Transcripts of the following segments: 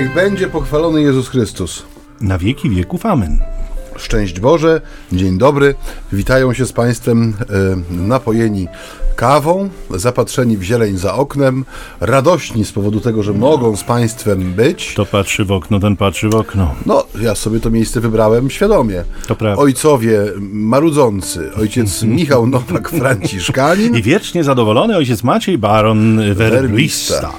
Niech będzie pochwalony Jezus Chrystus. Na wieki wieków amen. Szczęść Boże, dzień dobry. Witają się z Państwem e, napojeni kawą, zapatrzeni w zieleń za oknem, radośni z powodu tego, że mogą z Państwem być. To patrzy w okno, ten patrzy w okno. No, ja sobie to miejsce wybrałem świadomie. To prawda. Ojcowie marudzący, ojciec Michał Nowak-Franciszkanin I wiecznie zadowolony ojciec Maciej Baron Werbista.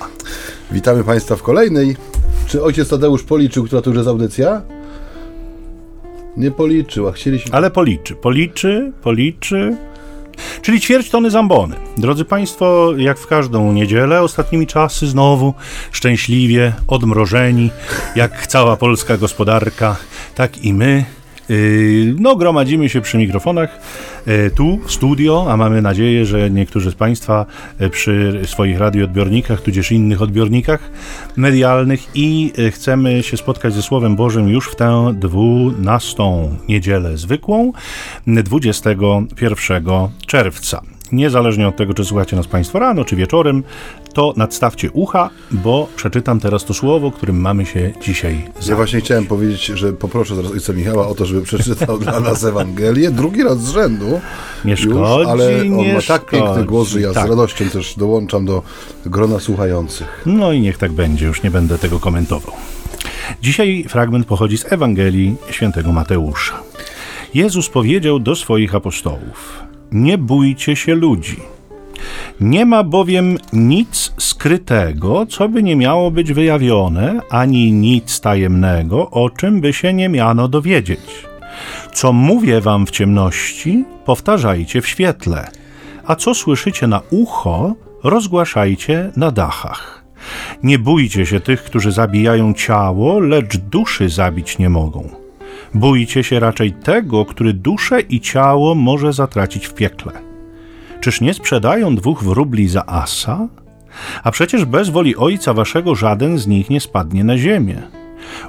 Witamy Państwa w kolejnej. Czy ojciec Tadeusz policzył, która to już jest audycja? Nie policzył, a chcieliśmy... Ale policzy, policzy, policzy. Czyli ćwierć tony zambony. Drodzy Państwo, jak w każdą niedzielę, ostatnimi czasy znowu szczęśliwie odmrożeni, jak cała polska gospodarka, tak i my. Yy, No, gromadzimy się przy mikrofonach yy, tu w studio, a mamy nadzieję, że niektórzy z Państwa yy, przy swoich radioodbiornikach, tudzież innych odbiornikach medialnych i chcemy się spotkać ze Słowem Bożym już w tę dwunastą niedzielę zwykłą, 21 czerwca. Niezależnie od tego, czy słuchacie nas Państwo rano, czy wieczorem, to nadstawcie ucha, bo przeczytam teraz to słowo, którym mamy się dzisiaj Ja zająć. właśnie chciałem powiedzieć, że poproszę zaraz ojca Michała o to, żeby przeczytał dla nas Ewangelię. Drugi raz z rzędu. Nie już, szkodzi, ale on ma tak piękny szkodzi. głos, że ja Tak. z radością też dołączam do grona słuchających. No i niech tak będzie, już nie będę tego komentował. Dzisiaj fragment pochodzi z Ewangelii świętego Mateusza. Jezus powiedział do swoich apostołów: Nie bójcie się ludzi. Nie ma bowiem nic skrytego, co by nie miało być wyjawione, ani nic tajemnego, o czym by się nie miano dowiedzieć. Co mówię wam w ciemności, powtarzajcie w świetle, a co słyszycie na ucho, rozgłaszajcie na dachach. Nie bójcie się tych, którzy zabijają ciało, lecz duszy zabić nie mogą. Bójcie się raczej tego, który duszę i ciało może zatracić w piekle. Czyż nie sprzedają dwóch wróbli za asa? A przecież bez woli Ojca Waszego żaden z nich nie spadnie na ziemię.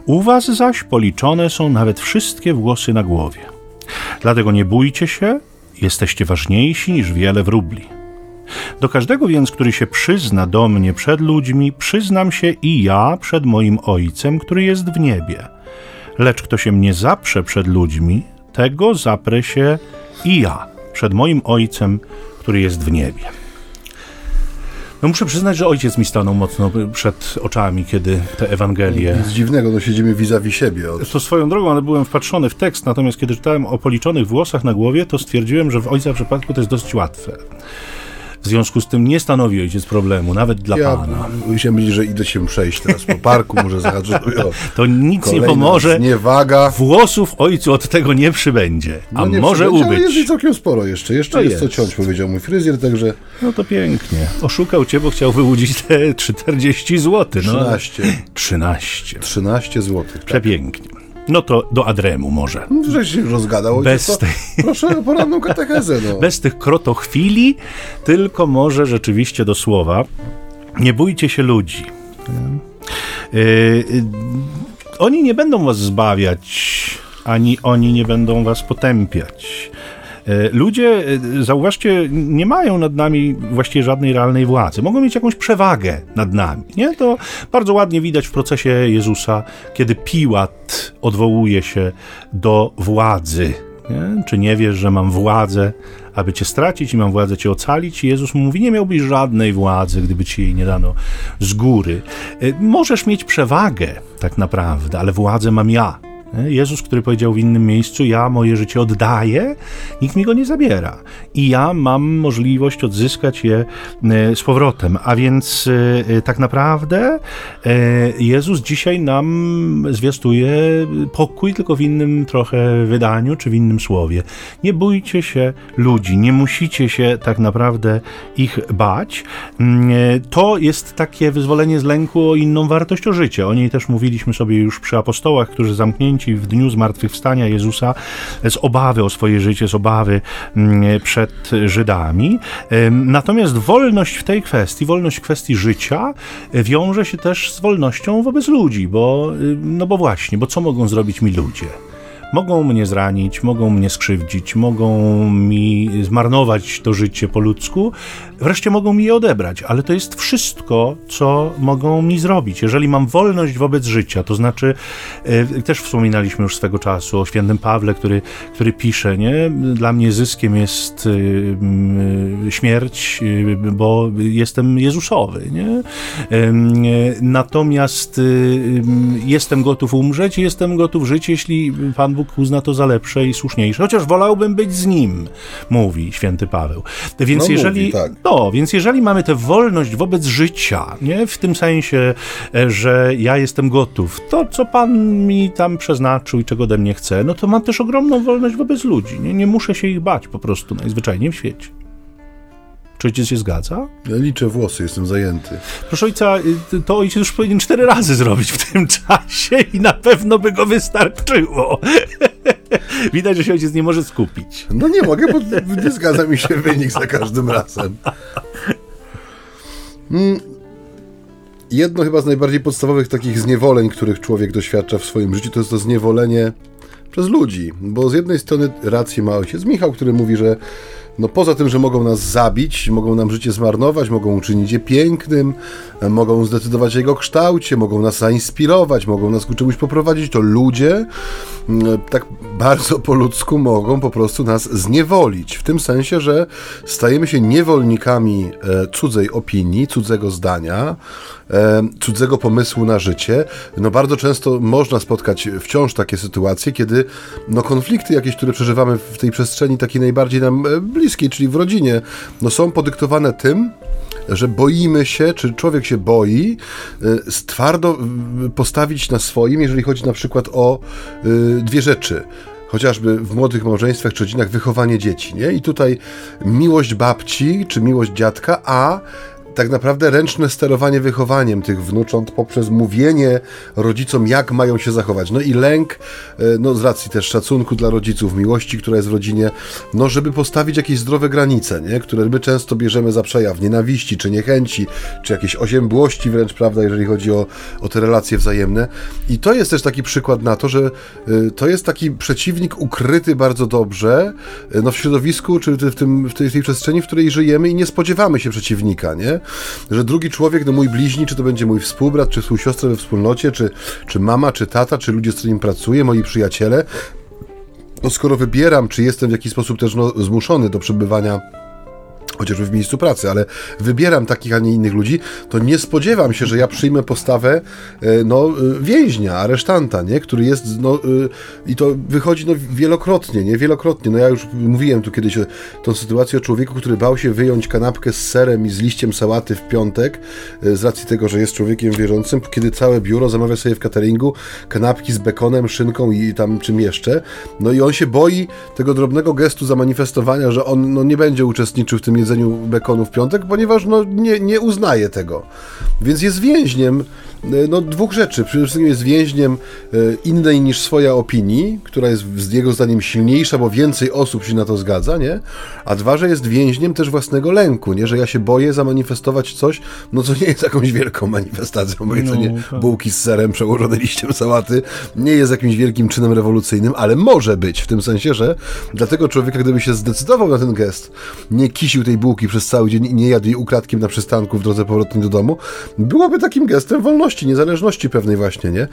U Was zaś policzone są nawet wszystkie włosy na głowie. Dlatego nie bójcie się, jesteście ważniejsi niż wiele wróbli. Do każdego więc, który się przyzna do mnie przed ludźmi, przyznam się i ja przed moim Ojcem, który jest w niebie. Lecz kto się mnie zaprze przed ludźmi, tego zaprę się i ja przed moim Ojcem, który jest w niebie. No muszę przyznać, że ojciec mi stanął mocno przed oczami, kiedy te Ewangelie Nic dziwnego, no siedzimy vis-a-vis siebie. Od... to swoją drogą, ale byłem wpatrzony w tekst, natomiast kiedy czytałem o policzonych włosach na głowie, to stwierdziłem, że w ojca przypadku to jest dosyć łatwe. W związku z tym nie stanowi ojciec problemu, nawet dla Ja pana. powiedzieć, że idę się przejść teraz po parku, może zahaczę. To nic nie Kolejna pomoże. Zniewaga. Włosów ojcu od tego nie przybędzie, a No nie może przybędzie, Ale jest ubyć. całkiem sporo jeszcze. Jeszcze No jest, co jest. ciąć, powiedział mój fryzjer, także No to pięknie. Oszukał cię, bo chciał wyłudzić te 40 zł. No, 13. 13. 13 zł. Przepięknie. No to do Adremu może. Żeś się rozgadał. Bez tej- Proszę o poranną katechezę. No. bez tych krotochwili, tylko może rzeczywiście do słowa. Nie bójcie się ludzi. Yy, yy, oni nie będą was zbawiać, ani oni nie będą was potępiać. Yy, Ludzie, yy, zauważcie, nie mają nad nami właściwie żadnej realnej władzy. Mogą mieć jakąś przewagę nad nami. Nie? To bardzo ładnie widać w procesie Jezusa, kiedy Piłat odwołuje się do władzy. Nie? Czy nie wiesz, że mam władzę, aby cię stracić i mam władzę cię ocalić? I Jezus mówi, nie miałbyś żadnej władzy, gdyby ci jej nie dano z góry. Y, Możesz mieć przewagę, tak naprawdę, ale władzę mam ja. Jezus, który powiedział w innym miejscu: Ja moje życie oddaję, nikt mi go nie zabiera. I ja mam możliwość odzyskać je e, z powrotem. A więc e, e, tak naprawdę Jezus dzisiaj nam zwiastuje pokój, tylko w innym trochę wydaniu czy w innym słowie. Nie bójcie się ludzi, nie musicie się tak naprawdę ich bać. Mm, To jest takie wyzwolenie z lęku o inną wartość o życie. O niej też mówiliśmy sobie już przy apostołach, którzy zamknięci w dniu zmartwychwstania Jezusa z obawy o swoje życie, z obawy mm, przed Żydami. Natomiast wolność w tej kwestii, wolność w kwestii życia e, wiąże się też z wolnością wobec ludzi, bo, y, no bo właśnie, bo co mogą zrobić mi ludzie? Mogą mnie zranić, mogą mnie skrzywdzić, mogą mi zmarnować to życie po ludzku, wreszcie mogą mi je odebrać, ale to jest wszystko, co mogą mi zrobić. Jeżeli mam wolność wobec życia, to znaczy, e, też wspominaliśmy już swego czasu o świętym Pawle, który, który pisze, nie? Dla mnie zyskiem jest e, śmierć, e, bo jestem Jezusowy, nie? Natomiast jestem gotów umrzeć i jestem gotów żyć, jeśli Pan Bóg uzna to za lepsze i słuszniejsze. Chociaż wolałbym być z Nim, mówi święty Paweł. Więc no, jeżeli... Mówi, tak. No, więc jeżeli mamy tę wolność wobec życia, nie? W tym sensie, e, że ja jestem gotów, to co Pan mi tam przeznaczył i czego ode mnie chce, no to mam też ogromną wolność wobec ludzi. Nie, nie muszę się ich bać po prostu najzwyczajniej w świecie. Czy ojciec się zgadza? Ja liczę włosy, jestem zajęty. Proszę ojca, y, to ojciec już powinien cztery razy zrobić w tym czasie i na pewno by go wystarczyło. Widać, że się ojciec nie może skupić. No nie mogę, bo nie zgadza mi się wynik za każdym razem. Mm. Jedno chyba z najbardziej podstawowych takich zniewoleń, których człowiek doświadcza w swoim życiu, to jest to zniewolenie przez ludzi. Bo z jednej strony rację ma ojciec Michał, który mówi, że no poza tym, że mogą nas zabić, mogą nam życie zmarnować, mogą uczynić je pięknym, mogą zdecydować o jego kształcie, mogą nas zainspirować, mogą nas ku czemuś poprowadzić, to ludzie mm, tak bardzo po ludzku mogą po prostu nas zniewolić. W tym sensie, że stajemy się niewolnikami e, cudzej opinii, cudzego zdania, e, cudzego pomysłu na życie. No bardzo często można spotkać wciąż takie sytuacje, kiedy no konflikty jakieś, które przeżywamy w tej przestrzeni takiej najbardziej nam e, bliskiej, czyli w rodzinie, no są podyktowane tym, że boimy się, czy człowiek się boi y, twardo y, postawić na swoim, jeżeli chodzi na przykład o y, dwie rzeczy chociażby w młodych małżeństwach czy rodzinach wychowanie dzieci, nie? I tutaj miłość babci czy miłość dziadka, a tak naprawdę ręczne sterowanie wychowaniem tych wnucząt poprzez mówienie rodzicom, jak mają się zachować. No i lęk, e, no z racji też szacunku dla rodziców, miłości, która jest w rodzinie, no żeby postawić jakieś zdrowe granice, nie? które my często bierzemy za przejaw nienawiści, czy niechęci, czy jakieś oziębłości wręcz, prawda, jeżeli chodzi o, o te relacje wzajemne. I to jest też taki przykład na to, że y, to jest taki przeciwnik ukryty bardzo dobrze y, no w środowisku, czy w, tym, w tej, w tej przestrzeni, w której żyjemy i nie spodziewamy się przeciwnika, nie? Że drugi człowiek, no mój bliźni, czy to będzie mój współbrat, czy współsiostra we wspólnocie, czy, czy mama, czy tata, czy ludzie, z którymi pracuję, moi przyjaciele, no skoro wybieram, czy jestem w jakiś sposób też no, zmuszony do przebywania chociażby w miejscu pracy, ale wybieram takich, a nie innych ludzi, to nie spodziewam się, że ja przyjmę postawę e, no, e, więźnia, aresztanta, nie? który jest, no, e, i to wychodzi no, wielokrotnie, nie? Wielokrotnie. No ja już mówiłem tu kiedyś o tą sytuację o człowieku, który bał się wyjąć kanapkę z serem i z liściem sałaty w piątek, z racji tego, że jest człowiekiem wierzącym, kiedy całe biuro zamawia sobie w cateringu kanapki z bekonem, szynką i tam czym jeszcze. No i on się boi tego drobnego gestu zamanifestowania, że on no, nie będzie uczestniczył w tym jedzeniu bekonu w piątek, ponieważ no, nie, nie uznaje tego. Więc jest więźniem no, dwóch rzeczy. Przede wszystkim jest więźniem e, innej niż swoja opinii, która jest z jego zdaniem silniejsza, bo więcej osób się na to zgadza, nie? A dwa, że jest więźniem też własnego lęku, nie? Że ja się boję zamanifestować coś, no co nie jest jakąś wielką manifestacją, bo jedzenie no, tak. bułki z serem przełożone liściem sałaty nie jest jakimś wielkim czynem rewolucyjnym, ale może być, w tym sensie, że dla tego człowieka, gdyby się zdecydował na ten gest, nie kisił tej bułki przez cały dzień i nie jadł jej ukradkiem na przystanku w drodze powrotnej do domu, byłoby takim gestem wolności wolności, niezależności pewnej właśnie, nie?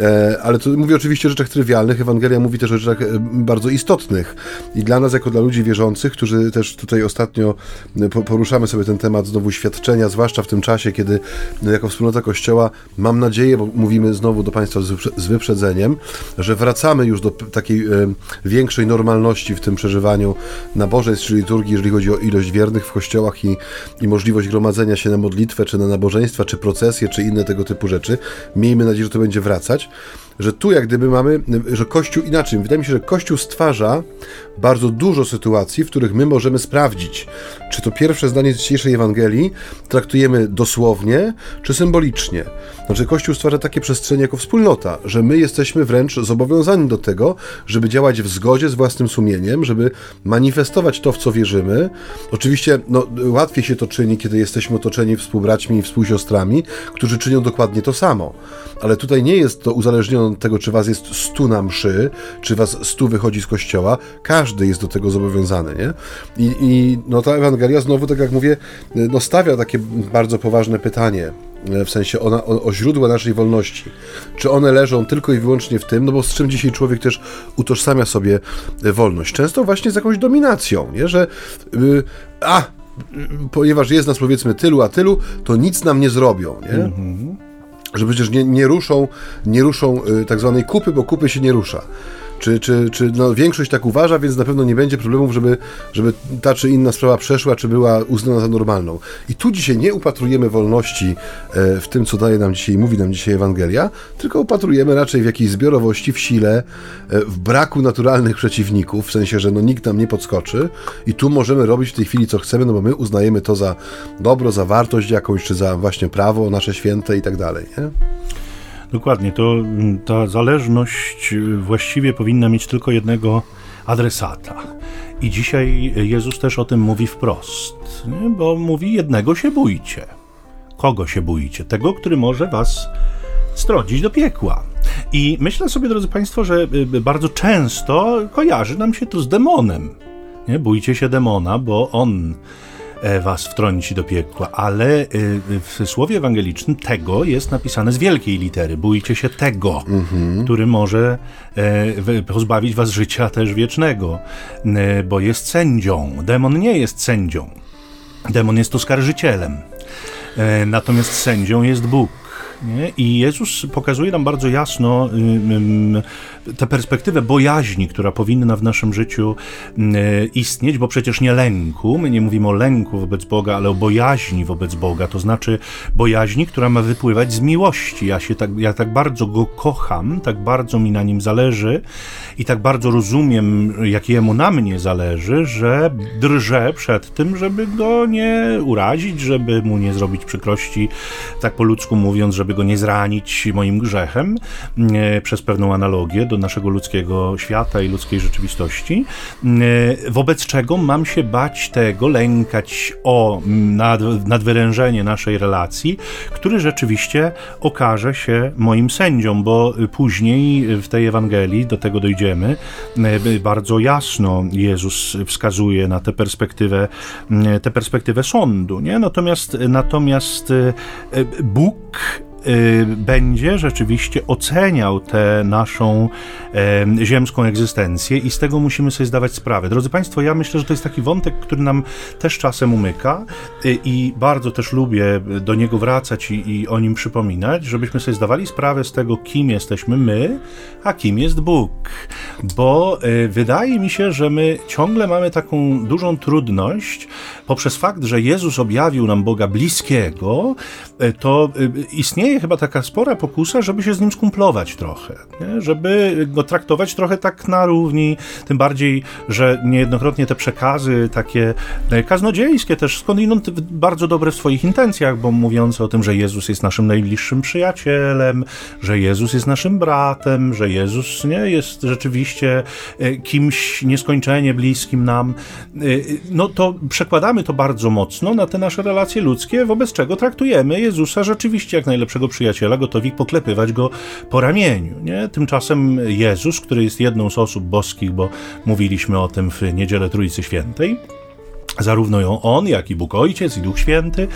E, ale tu mówię oczywiście o rzeczach trywialnych, Ewangelia mówi też o rzeczach e, bardzo istotnych. I dla nas, jako dla ludzi wierzących, którzy też tutaj ostatnio e, poruszamy sobie ten temat znowu świadczenia, zwłaszcza w tym czasie, kiedy no, jako wspólnota Kościoła mam nadzieję, bo mówimy znowu do Państwa z wyprzedzeniem, że wracamy już do takiej e, większej normalności w tym przeżywaniu nabożeństw czy liturgii, jeżeli chodzi o ilość wiernych w kościołach i, i możliwość gromadzenia się na modlitwę, czy na nabożeństwa, czy procesje, czy inne tego typu rzeczy. Miejmy nadzieję, że to będzie wracać że tu jak gdyby mamy, że Kościół inaczej. Wydaje mi się, że Kościół stwarza bardzo dużo sytuacji, w których my możemy sprawdzić, czy to pierwsze zdanie z dzisiejszej Ewangelii traktujemy dosłownie, czy symbolicznie. Znaczy, Kościół stwarza takie przestrzenie jako wspólnota, że my jesteśmy wręcz zobowiązani do tego, żeby działać w zgodzie z własnym sumieniem, żeby manifestować to, w co wierzymy. Oczywiście no, łatwiej się to czyni, kiedy jesteśmy otoczeni współbraćmi i współsiostrami, którzy czynią dokładnie to samo. Ale tutaj nie jest to uzależnione tego, czy was jest stu na mszy, czy was stu wychodzi z kościoła, każdy jest do tego zobowiązany, nie? I, i no ta Ewangelia znowu, tak jak mówię, no stawia takie bardzo poważne pytanie, w sensie o, o, o, źródła naszej wolności. Czy one leżą tylko i wyłącznie w tym, no bo z czym dzisiaj człowiek też utożsamia sobie wolność? Często właśnie z jakąś dominacją, nie? że yy, a, ponieważ jest nas powiedzmy tylu, a tylu, to nic nam nie zrobią, nie? Mhm. Że przecież nie, nie ruszą, nie ruszą yy, tak zwanej kupy, bo kupy się nie rusza. Czy, czy, czy no, większość tak uważa, więc na pewno nie będzie problemów, żeby, żeby ta czy inna sprawa przeszła, czy była uznana za normalną. I tu dzisiaj nie upatrujemy wolności e, w tym, co daje nam dzisiaj, mówi nam dzisiaj Ewangelia, tylko upatrujemy raczej w jakiejś zbiorowości, w sile, e, w braku naturalnych przeciwników, w sensie, że no, nikt nam nie podskoczy i tu możemy robić w tej chwili, co chcemy, no bo my uznajemy to za dobro, za wartość jakąś, czy za właśnie prawo nasze święte i tak dalej, nie? Dokładnie, to mm, ta zależność y, właściwie powinna mieć tylko jednego adresata. I dzisiaj Jezus też o tym mówi wprost, nie? bo mówi: jednego się bójcie. Kogo się bójcie? Tego, który może was strącić do piekła. I myślę sobie, drodzy Państwo, że y, bardzo często kojarzy nam się to z demonem. Nie? Bójcie się demona, bo on was wtrąci do piekła, ale e, w słowie ewangelicznym tego jest napisane z wielkiej litery. Bójcie się tego, mhm. który może e, pozbawić was życia też wiecznego, bo jest sędzią. Demon nie jest sędzią. Demon jest oskarżycielem. Natomiast sędzią jest Bóg. Nie? I Jezus pokazuje nam bardzo jasno tę perspektywę bojaźni, która powinna w naszym życiu istnieć, bo przecież nie lęku, my nie mówimy o lęku wobec Boga, ale o bojaźni wobec Boga, to znaczy bojaźni, która ma wypływać z miłości. Ja, się tak, ja tak bardzo Go kocham, tak bardzo mi na Nim zależy i tak bardzo rozumiem, jak Jemu na mnie zależy, że drżę przed tym, żeby Go nie urazić, żeby Mu nie zrobić przykrości, tak po ludzku mówiąc, żeby Go nie zranić moim grzechem, przez pewną analogię do naszego ludzkiego świata i ludzkiej rzeczywistości, wobec czego mam się bać tego, lękać o nad, nadwyrężenie naszej relacji, który rzeczywiście okaże się moim sędzią, bo później w tej Ewangelii, do tego dojdziemy, bardzo jasno Jezus wskazuje na tę perspektywę, tę perspektywę sądu. Nie? Natomiast, natomiast Bóg Y, będzie rzeczywiście oceniał tę naszą ziemską egzystencję i z tego musimy sobie zdawać sprawę. Drodzy Państwo, ja myślę, że to jest taki wątek, który nam też czasem umyka y, i bardzo też lubię do niego wracać i, i o nim przypominać, żebyśmy sobie zdawali sprawę z tego, kim jesteśmy my, a kim jest Bóg. Bo y, wydaje mi się, że my ciągle mamy taką dużą trudność poprzez fakt, że Jezus objawił nam Boga bliskiego, to istnieje chyba taka spora pokusa, żeby się z nim skumplować trochę, nie? żeby go traktować trochę tak na równi, tym bardziej, że niejednokrotnie te przekazy takie e, kaznodziejskie też skądinąd bardzo dobre w swoich intencjach, bo mówiące o tym, że Jezus jest naszym najbliższym przyjacielem, że Jezus jest naszym bratem, że Jezus nie jest rzeczywiście e, kimś nieskończenie bliskim nam, e, no to przekładamy to bardzo mocno na te nasze relacje ludzkie, wobec czego traktujemy Jezusa rzeczywiście jak najlepszego przyjaciela, gotowi poklepywać go po ramieniu. Nie? Tymczasem Jezus, który jest jedną z osób boskich, bo mówiliśmy o tym w Niedzielę Trójcy Świętej, zarówno ją on, jak i Bóg Ojciec i Duch Święty,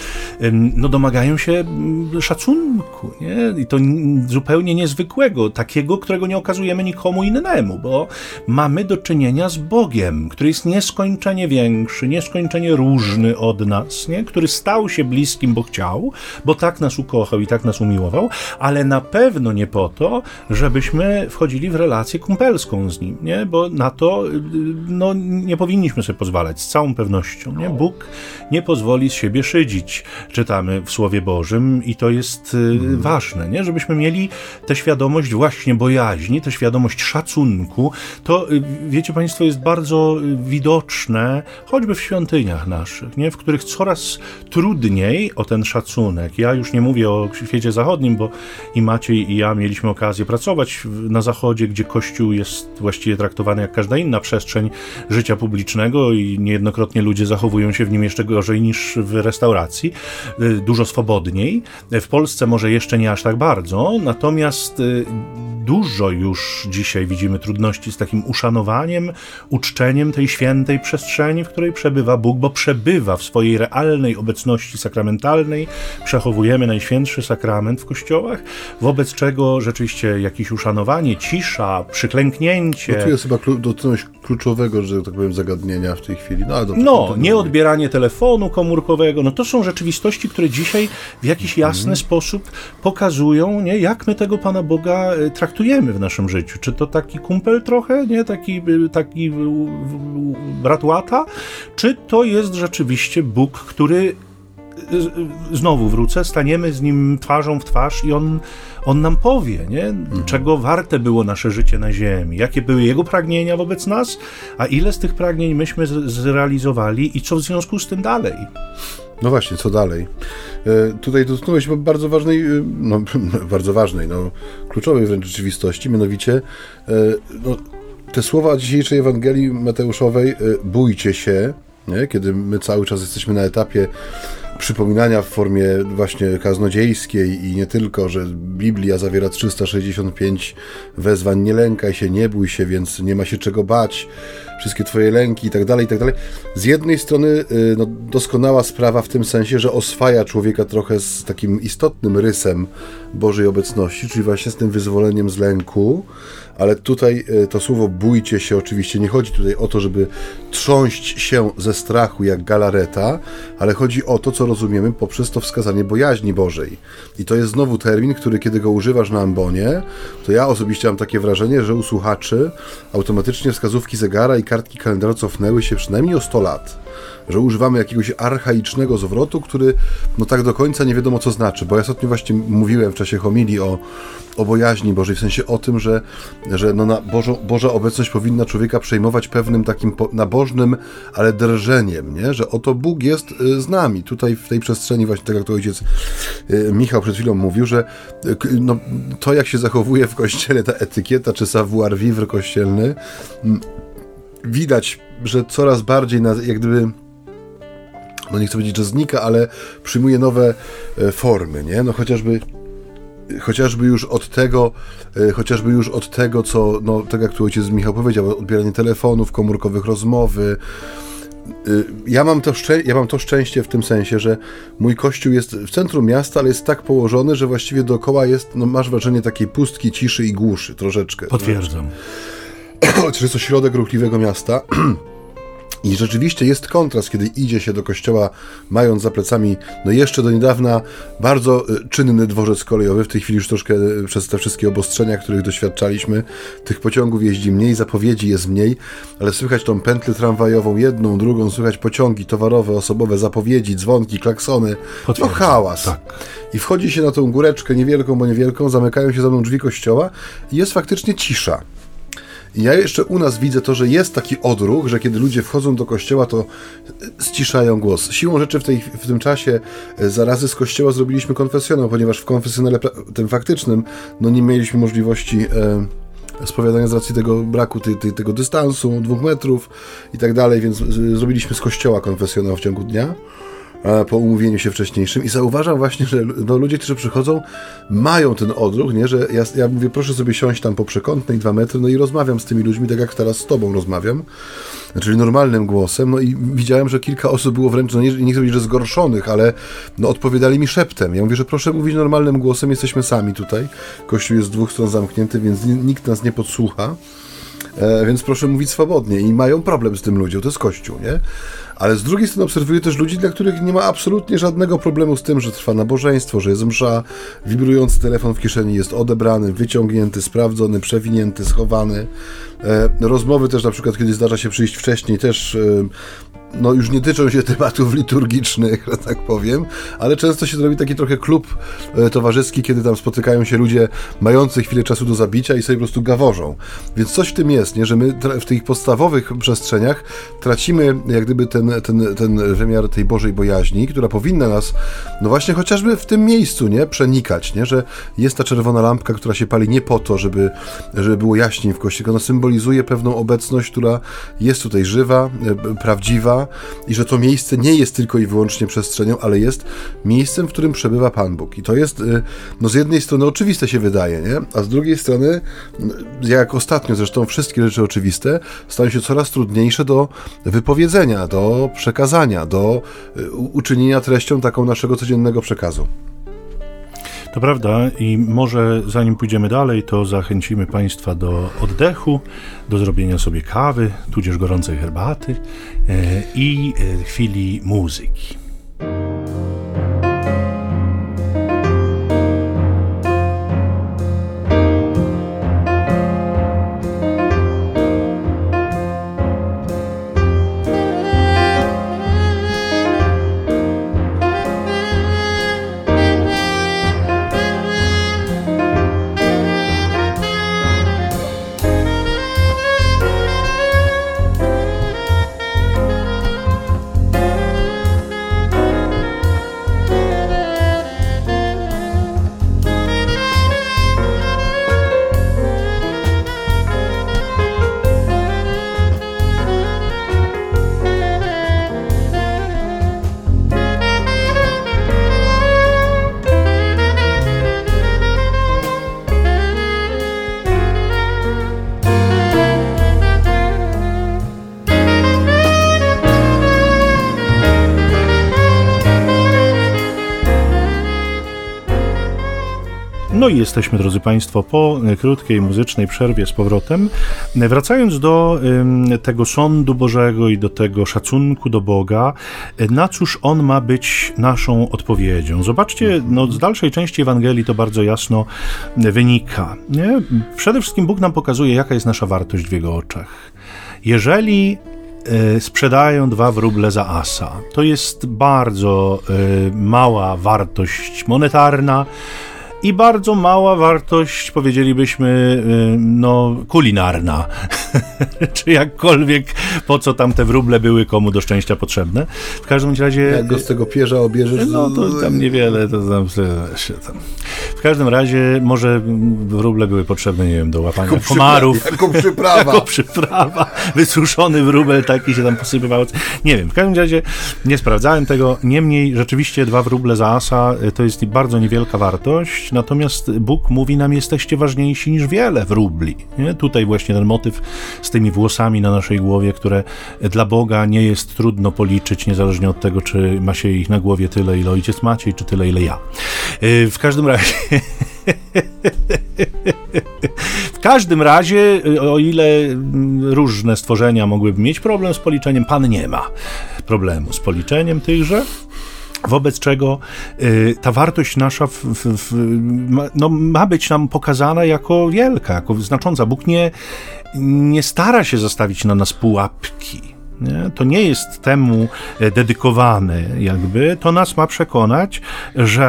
no domagają się mm, szacunku, nie? I to zupełnie niezwykłego, takiego, którego nie okazujemy nikomu innemu, bo mamy do czynienia z Bogiem, który jest nieskończenie większy, nieskończenie różny od nas, nie? Który stał się bliskim, bo chciał, bo tak nas ukochał i tak nas umiłował, ale na pewno nie po to, żebyśmy wchodzili w relację kumpelską z nim, nie? Bo na to, y, no, nie powinniśmy sobie pozwalać, z całą pewnością nie? Bóg nie pozwoli z siebie szydzić, czytamy w Słowie Bożym i to jest hmm. ważne, nie? żebyśmy mieli tę świadomość właśnie bojaźni, tę świadomość szacunku. To, y, wiecie Państwo, jest bardzo y, widoczne choćby w świątyniach naszych, nie? w których coraz trudniej o ten szacunek. Ja już nie mówię o świecie zachodnim, bo i Maciej i ja mieliśmy okazję pracować na zachodzie, gdzie Kościół jest właściwie traktowany jak każda inna przestrzeń życia publicznego i niejednokrotnie ludzie ludzie zachowują się w nim jeszcze gorzej niż w restauracji, dużo swobodniej. W Polsce może jeszcze nie aż tak bardzo, natomiast dużo już dzisiaj widzimy trudności z takim uszanowaniem, uczczeniem tej świętej przestrzeni, w której przebywa Bóg, bo przebywa w swojej realnej obecności sakramentalnej. Przechowujemy Najświętszy Sakrament w kościołach, wobec czego rzeczywiście jakieś uszanowanie, cisza, przyklęknięcie. No tu jest chyba dotknąć kluczowego, że tak powiem, zagadnienia w tej chwili. No, ale dobrze, no nie odbieranie telefonu komórkowego, no to są rzeczywistości, które dzisiaj w jakiś jasny mm. sposób pokazują, nie, jak my tego Pana Boga e, traktujemy w naszym życiu. Czy to taki kumpel trochę, nie, taki, e, taki brat łata, czy to jest rzeczywiście Bóg, który znowu wrócę, staniemy z nim twarzą w twarz i on, on nam powie, nie? Mhm. czego warte było nasze życie na ziemi, jakie były jego pragnienia wobec nas, a ile z tych pragnień myśmy zrealizowali i co w związku z tym dalej. No właśnie, co dalej? E, tutaj dotknąłeś bardzo ważnej, e, no, bardzo ważnej, no, kluczowej wręcz rzeczywistości, mianowicie e, no, te słowa dzisiejszej Ewangelii Mateuszowej, bójcie się, nie? kiedy my cały czas jesteśmy na etapie przypominania w formie właśnie kaznodziejskiej i nie tylko, że Biblia zawiera 365 wezwań, nie lękaj się, nie bój się, więc nie ma się czego bać, wszystkie twoje lęki i tak dalej, i tak dalej. Z jednej strony y, no, doskonała sprawa w tym sensie, że oswaja człowieka trochę z takim istotnym rysem Bożej obecności, czyli właśnie z tym wyzwoleniem z lęku, ale tutaj e, to słowo bójcie się oczywiście nie chodzi tutaj o to, żeby trząść się ze strachu jak galareta, ale chodzi o to, co rozumiemy poprzez to wskazanie bojaźni Bożej. I to jest znowu termin, który kiedy go używasz na ambonie, to ja osobiście mam takie wrażenie, że u słuchaczy automatycznie wskazówki zegara i kartki kalendarza cofnęły się przynajmniej o 100 lat że używamy jakiegoś archaicznego zwrotu, który no tak do końca nie wiadomo co znaczy, bo ja ostatnio właśnie mówiłem w czasie homilii o, o bojaźni Bożej, w sensie o tym, że, że no na Bożo, Boża obecność powinna człowieka przejmować pewnym takim nabożnym, ale drżeniem, nie? że oto Bóg jest y, z nami, tutaj w tej przestrzeni właśnie, tak jak to ojciec y, Michał przed chwilą mówił, że no, to jak się zachowuje w kościele ta etykieta, czy savoir vivre kościelny, widać, że coraz bardziej na, jak gdyby no nie chcę powiedzieć, że znika, ale przyjmuje nowe e, formy, nie? No chociażby chociażby już od tego, e, chociażby już od tego, co, no, tak jak tu ojciec Michał powiedział, odbieranie telefonów, komórkowych rozmowy. E, ja mam, to ja mam to szczęście w tym sensie, że mój kościół jest w centrum miasta, ale jest tak położony, że właściwie dookoła jest, no masz wrażenie takiej pustki, ciszy i głuszy troszeczkę. Potwierdzam. Czy jest to środek ruchliwego miasta. I rzeczywiście jest kontrast, kiedy idzie się do kościoła, mając za plecami, no jeszcze do niedawna, bardzo e, czynny dworzec kolejowy. W tej chwili już troszkę e, przez te wszystkie obostrzenia, których doświadczaliśmy, tych pociągów jeździ mniej, zapowiedzi jest mniej, ale słychać tą pętlę tramwajową, jedną, drugą, słychać pociągi towarowe, osobowe, zapowiedzi, dzwonki, klaksony. To hałas. Tak. I wchodzi się na tą góreczkę niewielką, bo niewielką, zamykają się za mną drzwi kościoła i jest faktycznie cisza. Ja jeszcze u nas widzę to, że jest taki odruch, że kiedy ludzie wchodzą do kościoła, to ściszają głos. Siłą rzeczy w, tej, w tym czasie e, zarazy z kościoła zrobiliśmy konfesjonał, ponieważ w konfesjonale tym faktycznym no nie mieliśmy możliwości e, spowiadania z racji tego braku ty, ty, tego dystansu, dwóch metrów i tak dalej, więc zrobiliśmy z kościoła konfesjonał w ciągu dnia. Po umówieniu się wcześniejszym i zauważam właśnie, że no, ludzie, którzy przychodzą, mają ten odruch, nie? że ja, ja mówię, proszę sobie siąść tam po przekątnej dwa metry, no i rozmawiam z tymi ludźmi, tak jak teraz z tobą rozmawiam, czyli normalnym głosem, no i widziałem, że kilka osób było wręcz, no nie, nie chcę powiedzieć, że zgorszonych, ale no odpowiadali mi szeptem. Ja mówię, że proszę mówić normalnym głosem, jesteśmy sami tutaj, kościół jest z dwóch stron zamknięty, więc nikt nas nie podsłucha. E, więc proszę mówić swobodnie i mają problem z tym ludziom, to jest Kościół, nie? Ale z drugiej strony obserwuję też ludzi, dla których nie ma absolutnie żadnego problemu z tym, że trwa nabożeństwo, że jest msza, wibrujący telefon w kieszeni jest odebrany, wyciągnięty, sprawdzony, przewinięty, schowany. E, rozmowy też na przykład, kiedy zdarza się przyjść wcześniej, też no już nie tyczą się tematów liturgicznych, że tak powiem, ale często się robi taki trochę klub e, towarzyski, kiedy tam spotykają się ludzie mający chwilę czasu do zabicia i sobie po prostu gaworzą. Więc coś w tym jest, nie? że my w tych podstawowych przestrzeniach tracimy jak gdyby ten, ten, ten wymiar tej Bożej bojaźni, która powinna nas, no właśnie chociażby w tym miejscu, nie? Przenikać, nie? Że jest ta czerwona lampka, która się pali nie po to, żeby, żeby było jaśniej w kościele, ona symbolizuje pewną obecność, która jest tutaj żywa, e, prawdziwa, i że to miejsce nie jest tylko i wyłącznie przestrzenią, ale jest miejscem, w którym przebywa Pan Bóg. I to jest, y, no z jednej strony oczywiste się wydaje, nie? a z drugiej strony, jak ostatnio zresztą wszystkie rzeczy oczywiste, stają się coraz trudniejsze do wypowiedzenia, do przekazania, do y, uczynienia treścią taką naszego codziennego przekazu. To prawda i może zanim pójdziemy dalej, to zachęcimy Państwa do oddechu, do zrobienia sobie kawy, tudzież gorącej herbaty e, i e, chwili muzyki. I jesteśmy, drodzy Państwo, po krótkiej muzycznej przerwie z powrotem. Wracając do tego sądu Bożego i do tego szacunku do Boga, na cóż on ma być naszą odpowiedzią? Zobaczcie, no, z dalszej części Ewangelii to bardzo jasno wynika. Nie? Przede wszystkim Bóg nam pokazuje, jaka jest nasza wartość w Jego oczach. Jeżeli e, sprzedają dwa wróble za asa. To jest bardzo mała wartość monetarna, i bardzo mała wartość, powiedzielibyśmy, y, no, kulinarna. Czy jakkolwiek, po co tam te wróble były komu do szczęścia potrzebne. W każdym razie... Jak go z tego pierza obierzesz... No to tam niewiele, to tam się tam... W każdym razie może wróble były potrzebne, nie wiem, do łapania jako komarów. Jako przyprawa. jako przyprawa. Wysuszony wróbel taki się tam posypywał. Nie wiem, w każdym razie nie sprawdzałem tego. Niemniej rzeczywiście dwa wróble za asa y, to jest bardzo niewielka wartość natomiast Bóg mówi nam, jesteście ważniejsi niż wiele wróbli. Nie? Tutaj właśnie ten motyw z tymi włosami na naszej głowie, które dla Boga nie jest trudno policzyć, niezależnie od tego, czy ma się ich na głowie tyle, ile ojciec Maciej, czy tyle, ile ja. Y, w każdym razie... W każdym razie, o ile różne stworzenia mogłyby mieć problem z policzeniem, Pan nie ma problemu z policzeniem tychże. Wobec czego y, ta wartość nasza w, w, w, ma, no, ma być nam pokazana jako wielka, jako znacząca. Bóg nie, nie stara się zostawić na nas pułapki nie? To nie jest temu e, dedykowane, jakby. To nas ma przekonać, że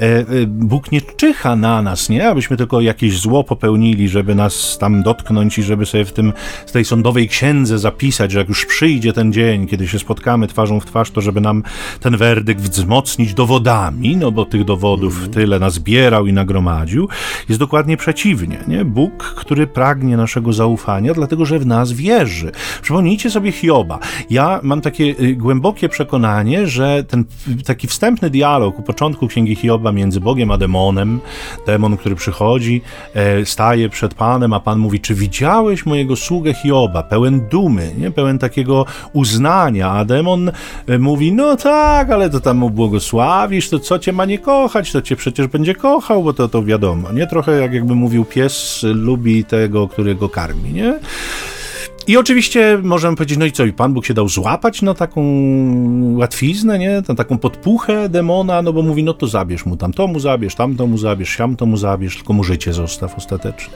e, e, Bóg nie czyha na nas, nie? Abyśmy tylko jakieś zło popełnili, żeby nas tam dotknąć i żeby sobie w tym, z tej sądowej księdze zapisać, że jak już przyjdzie ten dzień, kiedy się spotkamy twarzą w twarz, to żeby nam ten werdykt wzmocnić dowodami, no bo tych dowodów mm. tyle nazbierał i nagromadził. Jest dokładnie przeciwnie, nie? Bóg, który pragnie naszego zaufania, dlatego że w nas wierzy. Przypomnijcie sobie Hioba, Hioba. Ja mam takie y, głębokie przekonanie, że ten taki wstępny dialog u początku Księgi Hioba między Bogiem a demonem, demon, który przychodzi, e, staje przed Panem, a Pan mówi, czy widziałeś mojego sługę Hioba, pełen dumy, nie? pełen takiego uznania, a demon e, mówi, no tak, ale to tam mu błogosławisz, to co cię ma nie kochać, to cię przecież będzie kochał, bo to, to wiadomo, nie? Trochę jak jakby mówił pies lubi tego, który go karmi, nie? I oczywiście możemy powiedzieć, no i co, i Pan Bóg się dał złapać na taką łatwiznę, nie? Na taką podpuchę demona, no bo mówi, no to zabierz mu tam, to mu zabierz, tam to mu zabierz, siam to mu zabierz, tylko mu życie zostaw ostatecznie.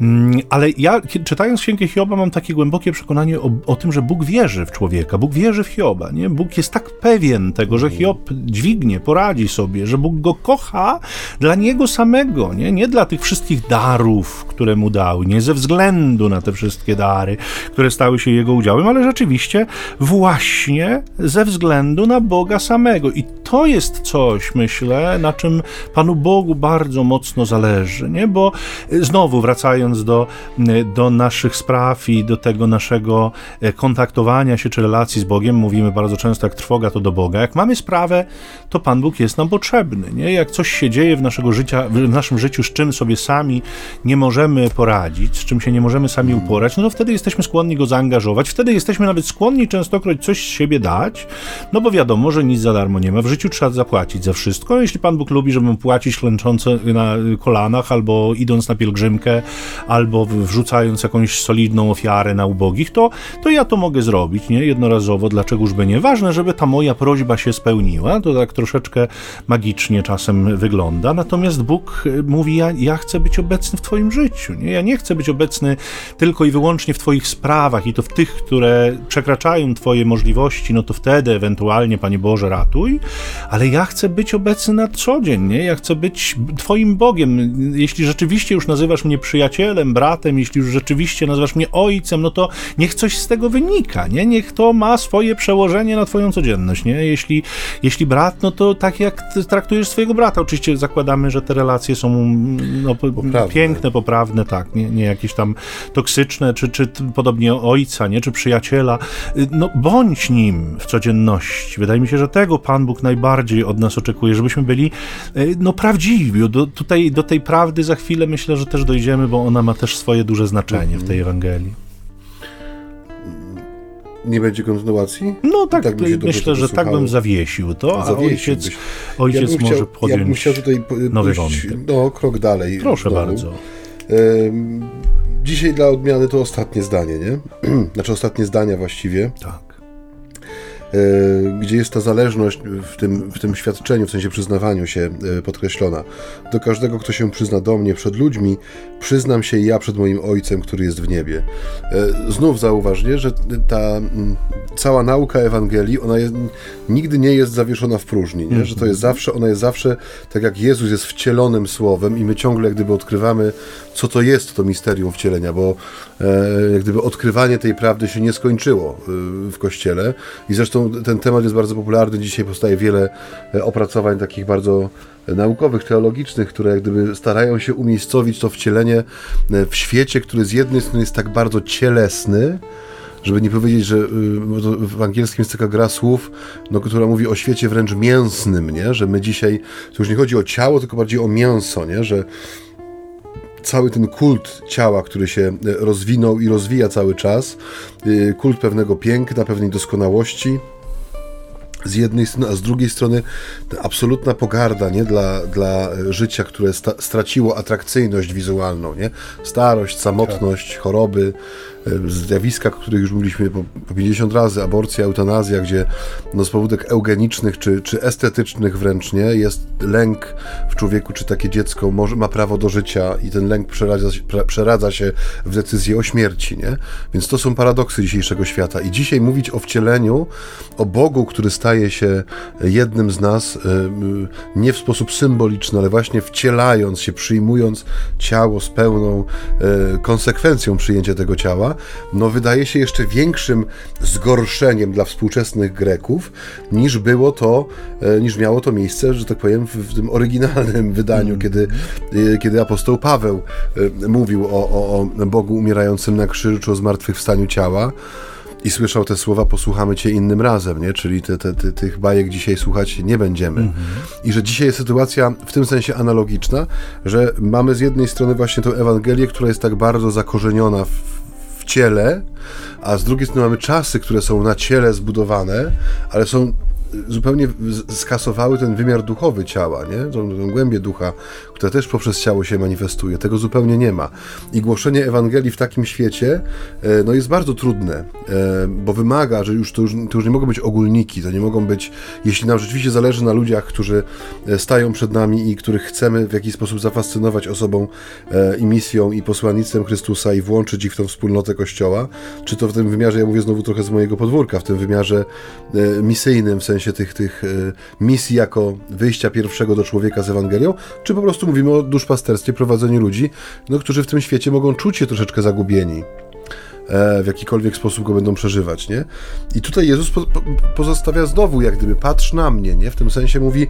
Mm, ale ja, czytając Księgę Hioba, mam takie głębokie przekonanie o, o, tym, że Bóg wierzy w człowieka, Bóg wierzy w Hioba, nie? Bóg jest tak pewien tego, że Hiob dźwignie, poradzi sobie, że Bóg go kocha dla niego samego, nie? Nie dla tych wszystkich darów, które mu dał, nie ze względu na te wszystkie dary, które stały się jego udziałem, ale rzeczywiście właśnie ze względu na Boga samego. I to jest coś, myślę, na czym Panu Bogu bardzo mocno zależy, nie? Bo y, znowu wracając do, y, do naszych spraw i do tego naszego y, kontaktowania się czy relacji z Bogiem, mówimy bardzo często, jak trwoga to do Boga. Jak mamy sprawę, to Pan Bóg jest nam potrzebny, nie? Jak coś się dzieje w, naszego życia, w naszym życiu, z czym sobie sami nie możemy poradzić, z czym się nie możemy sami uporać, no to wtedy jesteśmy skłonni go zaangażować. Wtedy jesteśmy nawet skłonni częstokroć coś z siebie dać, no bo wiadomo, że nic za darmo nie ma. W życiu trzeba zapłacić za wszystko. Jeśli Pan Bóg lubi, żebym płacić klęczące na kolanach, albo idąc na pielgrzymkę, albo wrzucając jakąś solidną ofiarę na ubogich, to, to ja to mogę zrobić, nie? Jednorazowo, dlaczegoż by nie? Ważne, żeby ta moja prośba się spełniła. To tak troszeczkę magicznie czasem wygląda. Natomiast Bóg mówi, ja, ja chcę być obecny w Twoim życiu, nie? Ja nie chcę być obecny tylko i wyłącznie w Twoich sprawach i to w tych, które przekraczają Twoje możliwości, no to wtedy ewentualnie, Panie Boże, ratuj, ale ja chcę być obecny na co dzień, nie? Ja chcę być Twoim Bogiem. Jeśli rzeczywiście już nazywasz mnie przyjacielem, bratem, jeśli już rzeczywiście nazywasz mnie ojcem, no to niech coś z tego wynika, nie? Niech to ma swoje przełożenie na Twoją codzienność, nie? Jeśli, jeśli brat, no to tak jak traktujesz swojego brata. Oczywiście zakładamy, że te relacje są no, poprawne. piękne, poprawne, tak, nie, nie jakieś tam toksyczne, czy, czy podobnie ojca, nie? Czy przyjaciela. No bądź nim w codzienności. Wydaje mi się, że tego Pan Bóg najbardziej od nas oczekuje, żebyśmy byli e, no prawdziwi. Do, tutaj do tej prawdy za chwilę myślę, że też dojdziemy, bo ona ma też swoje duże znaczenie w tej Ewangelii. Nie będzie kontynuacji? No tak, tak myślę, że tak bym zawiesił to, a ojciec, ojciec ja może chciał, podjąć ja bym chciał tutaj nowy wątek. No, krok dalej. Proszę bardzo. Dzisiaj dla odmiany to ostatnie zdanie, nie? znaczy ostatnie zdania właściwie. Tak. E, gdzie jest ta zależność w tym, w tym świadczeniu, w sensie przyznawaniu się e, podkreślona. Do każdego, kto się przyzna do mnie przed ludźmi, przyznam się ja przed moim Ojcem, który jest w niebie. E, znów zauważ, nie, że ta cała nauka Ewangelii, ona jest, nigdy nie jest zawieszona w próżni, nie? że to jest zawsze, ona jest zawsze, tak jak Jezus jest wcielonym Słowem i my ciągle jak gdyby odkrywamy, co to jest to misterium wcielenia, bo jak gdyby odkrywanie tej prawdy się nie skończyło w Kościele i zresztą Zresztą ten temat jest bardzo popularny. Dzisiaj powstaje wiele e, opracowań takich bardzo naukowych, teologicznych, które jak gdyby starają się umiejscowić to wcielenie e, w świecie, który z jednej strony jest tak bardzo cielesny, żeby nie powiedzieć, że y, w angielskim jest taka gra słów, no, która mówi o świecie wręcz mięsnym, nie? że my dzisiaj, to już nie chodzi o ciało, tylko bardziej o mięso, nie? że cały ten kult ciała, który się e, rozwinął i rozwija cały czas, e, kult pewnego piękna, pewnej doskonałości, z jednej strony, a z drugiej strony absolutna pogarda nie? Dla, dla życia, które sta, straciło atrakcyjność wizualną. Nie? Starość, samotność, tak. choroby, E, zjawiska, o których już mówiliśmy po, po 50 razy, aborcja, eutanazja, gdzie no, z powodów eugenicznych czy, czy estetycznych wręcz nie, jest lęk w człowieku, czy takie dziecko może, ma prawo do życia i ten lęk przeradza, przeradza się w decyzję o śmierci. Nie? Więc to są paradoksy dzisiejszego świata. I dzisiaj mówić o wcieleniu, o Bogu, który staje się jednym z nas, e, nie w sposób symboliczny, ale właśnie wcielając się, przyjmując ciało z pełną e, konsekwencją przyjęcia tego ciała, no wydaje się jeszcze większym zgorszeniem dla współczesnych Greków, niż było to, e, niż miało to miejsce, że tak powiem, w, w tym oryginalnym wydaniu, mm. kiedy, e, kiedy apostoł Paweł e, mówił o, o, o Bogu umierającym na krzyżu, czy o zmartwychwstaniu ciała i słyszał te słowa, posłuchamy cię innym razem, nie? Czyli te, te, te, tych bajek dzisiaj słuchać nie będziemy. Mhm. I że dzisiaj jest sytuacja w tym sensie analogiczna, że mamy z jednej strony właśnie tę Ewangelię, która jest tak bardzo zakorzeniona w, ciele, a z drugiej strony mamy czasy, które są na ciele zbudowane, ale są zupełnie skasowały ten wymiar duchowy ciała, nie? Tą, tą głębię ducha, która też poprzez ciało się manifestuje. Tego zupełnie nie ma. I głoszenie Ewangelii w takim świecie e, no jest bardzo trudne, e, bo wymaga, że już to, już to już nie mogą być ogólniki, to nie mogą być, jeśli nam rzeczywiście zależy na ludziach, którzy e, stają przed nami i których chcemy w jakiś sposób zafascynować osobą i misją i posłannictwem Chrystusa i włączyć ich w tą wspólnotę Kościoła, czy to w tym wymiarze, ja mówię znowu trochę z mojego podwórka, w tym wymiarze misyjnym, w sensie tych, tych misji jako wyjścia pierwszego do człowieka z Ewangelią, czy po prostu mówimy o duszpasterstwie, prowadzeniu ludzi, no, którzy w tym świecie mogą czuć się troszeczkę zagubieni. E, w jakikolwiek sposób go będą przeżywać, nie? I tutaj Jezus po, po, pozostawia znowu, jak gdyby, patrz na mnie, nie? W tym sensie mówi,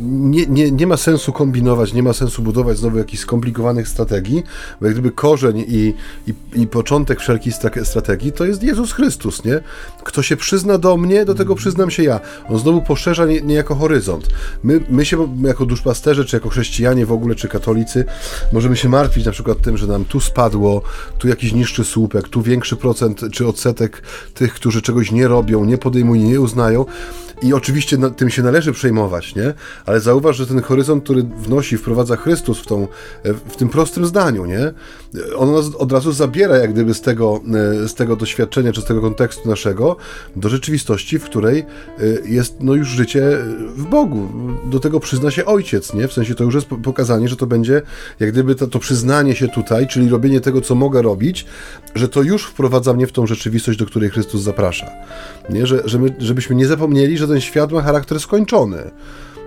nie, nie, nie ma sensu kombinować, nie ma sensu budować znowu jakichś skomplikowanych strategii, bo jak gdyby korzeń i, i, i początek wszelkich strategii to jest Jezus Chrystus, nie? Kto się przyzna do mnie, do tego przyznam się ja. On znowu poszerza nie, niejako horyzont. My, my się jako duszpasterze, czy jako chrześcijanie w ogóle, czy katolicy, możemy się martwić na przykład tym, że nam tu spadło, tu jakiś niższy słupek, tu większy procent czy odsetek tych, którzy czegoś nie robią, nie podejmują, nie uznają. I oczywiście tym się należy przejmować, nie? Ale zauważ, że ten horyzont, który wnosi, wprowadza Chrystus w, tą, w tym prostym zdaniu, nie? On nas od razu zabiera jak gdyby z tego, e, z tego doświadczenia, czy z tego kontekstu naszego do rzeczywistości, w której e, jest no już życie w Bogu. Do tego przyzna się Ojciec, nie? W sensie to już jest pokazanie, że to będzie jak gdyby to, to przyznanie się tutaj, czyli robienie tego, co mogę robić, że to już wprowadza mnie w tą rzeczywistość, do której Chrystus zaprasza. Nie? Że, że my, żebyśmy nie zapomnieli, że ten świat ma charakter skończony.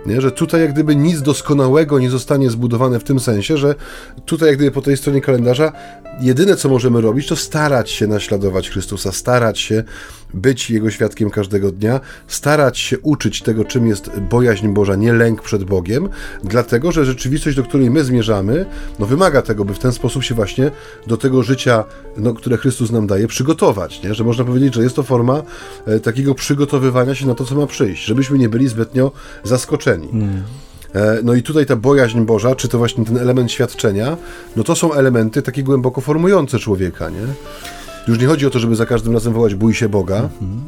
Nie? Że tutaj jak gdyby nic doskonałego nie zostanie zbudowane w tym sensie, że tutaj jak gdyby po tej stronie kalendarza jedyne co możemy robić to starać się naśladować Chrystusa, starać się być Jego świadkiem każdego dnia, starać się uczyć tego, czym jest bojaźń Boża, nie lęk przed Bogiem, dlatego, że rzeczywistość, do której my zmierzamy, no wymaga tego, by w ten sposób się właśnie do tego życia, no, które Chrystus nam daje, przygotować, nie? że można powiedzieć, że jest to forma e, takiego przygotowywania się na to, co ma przyjść, żebyśmy nie byli zbytnio zaskoczeni. Mm. No i tutaj ta bojaźń Boża, czy to właśnie ten element świadczenia, no to są elementy takie głęboko formujące człowieka, nie? Już nie chodzi o to, żeby za każdym razem wołać bój się Boga, mhm.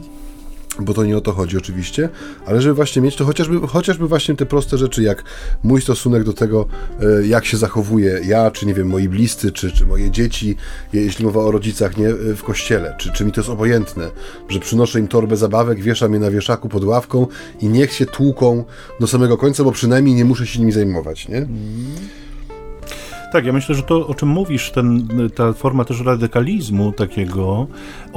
bo to nie o to chodzi oczywiście, ale żeby właśnie mieć to chociażby, chociażby właśnie te proste rzeczy, jak mój stosunek do tego, e, jak się zachowuję ja, czy nie wiem, moi bliscy, czy, czy moje dzieci, jeśli mowa o rodzicach, nie, e, w kościele, czy, czy mi to jest obojętne, że przynoszę im torbę zabawek, wieszam je na wieszaku pod ławką i niech się tłuką do samego końca, bo przynajmniej nie muszę się nimi zajmować, nie? Mhm. Tak, ja myślę, że to, o czym mówisz, ten, ta forma też radykalizmu takiego,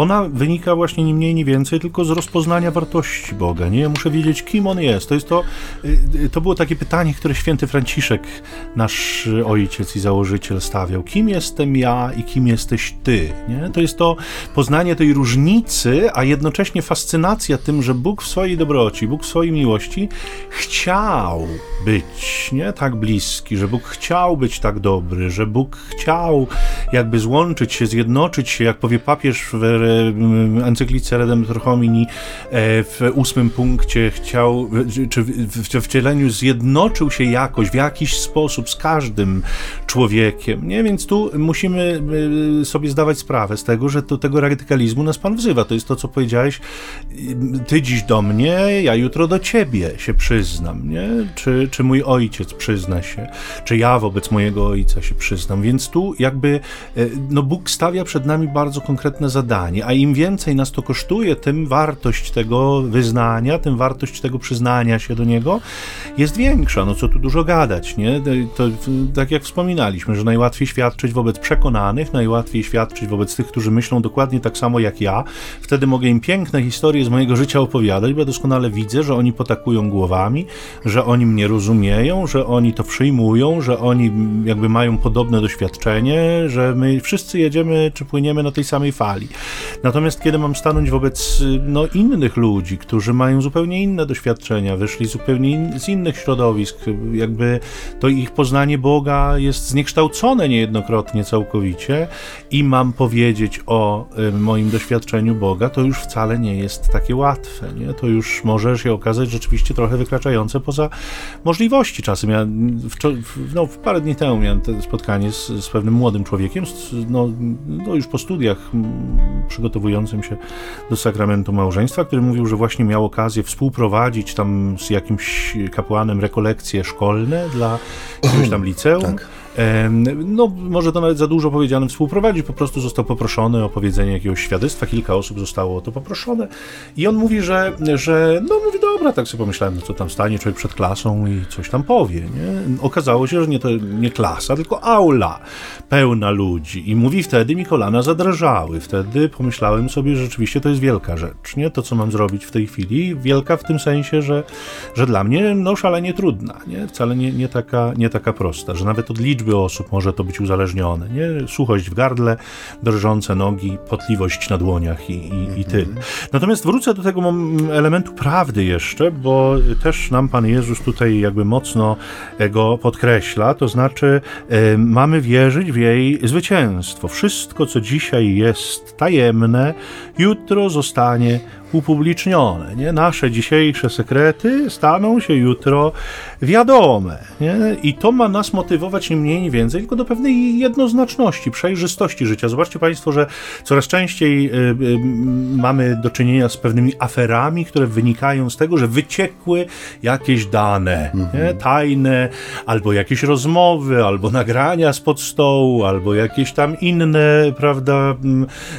ona wynika właśnie nie mniej, nie więcej, tylko z rozpoznania wartości Boga, nie? Muszę wiedzieć, kim On jest. To jest to, y, to było takie pytanie, które święty Franciszek, nasz ojciec i założyciel stawiał. Kim jestem ja i kim jesteś ty, nie? To jest to poznanie tej różnicy, a jednocześnie fascynacja tym, że Bóg w swojej dobroci, Bóg w swojej miłości chciał być, nie? Tak bliski, że Bóg chciał być tak dobry, że Bóg chciał jakby złączyć się, zjednoczyć się, jak powie papież w encyklice Redemptor Homini e, w ósmym punkcie chciał, czy w wcieleniu zjednoczył się jakoś, w jakiś sposób z każdym człowiekiem, nie? Więc tu musimy e, sobie zdawać sprawę z tego, że do tego radykalizmu nas Pan wzywa. To jest to, co powiedziałeś, ty dziś do mnie, ja jutro do ciebie się przyznam, nie? Czy, czy mój ojciec przyzna się, czy ja wobec mojego ojca się przyznam. Więc tu jakby e, no Bóg stawia przed nami bardzo konkretne zadanie, a im więcej nas to kosztuje, tym wartość tego wyznania, tym wartość tego przyznania się do Niego jest większa. No co tu dużo gadać, nie? To, tak jak wspominaliśmy, że najłatwiej świadczyć wobec przekonanych, najłatwiej świadczyć wobec tych, którzy myślą dokładnie tak samo jak ja. Wtedy mogę im piękne historie z mojego życia opowiadać, bo ja doskonale widzę, że oni potakują głowami, że oni mnie rozumieją, że oni to przyjmują, że oni jakby mają podobne doświadczenie, że my wszyscy jedziemy czy płyniemy na tej samej fali. Natomiast kiedy mam stanąć wobec no, innych ludzi, którzy mają zupełnie inne doświadczenia, wyszli zupełnie in, z innych środowisk, jakby to ich poznanie Boga jest zniekształcone niejednokrotnie całkowicie i mam powiedzieć o y, moim doświadczeniu Boga, to już wcale nie jest takie łatwe. Nie? To już może się okazać rzeczywiście trochę wykraczające poza możliwości czasem. Ja w, no, parę dni temu miałem spotkanie z, z pewnym młodym człowiekiem, z, no, no, już po studiach przygotowującym się do sakramentu małżeństwa, który mówił, że właśnie miał okazję współprowadzić tam z jakimś kapłanem rekolekcje szkolne dla jakiegoś tam liceum. Tak no, może to nawet za dużo powiedziane współprowadzić, po prostu został poproszony o powiedzenie jakiegoś świadectwa, kilka osób zostało o to poproszone i on mówi, że, że no mówi, dobra, tak sobie pomyślałem, no co tam stanie człowiek przed klasą i coś tam powie, nie? Okazało się, że nie to nie klasa, tylko aula pełna ludzi i mówi, wtedy mi kolana zadrżały, wtedy pomyślałem sobie, że rzeczywiście to jest wielka rzecz, nie? To, co mam zrobić w tej chwili, wielka w tym sensie, że, że dla mnie, no, szalenie trudna, nie? Wcale nie, nie, taka, nie taka prosta, że nawet od liczby liczby osób może to być uzależnione. Nie? Suchość w gardle, drżące nogi, potliwość na dłoniach i, i, i tyle. Natomiast wrócę do tego elementu prawdy jeszcze, bo też nam Pan Jezus tutaj jakby mocno go podkreśla, to znaczy e, mamy wierzyć w jej zwycięstwo. Wszystko, co dzisiaj jest tajemne, jutro zostanie upublicznione. Nie? Nasze dzisiejsze sekrety staną się jutro wiadome. Nie? I to ma nas motywować nie mniej, nie więcej, tylko do pewnej jednoznaczności, przejrzystości życia. Zobaczcie Państwo, że coraz częściej y, y, mamy do czynienia z pewnymi aferami, które wynikają z tego, że wyciekły jakieś dane mhm. tajne, albo jakieś rozmowy, albo nagrania spod stołu, albo jakieś tam inne, prawda,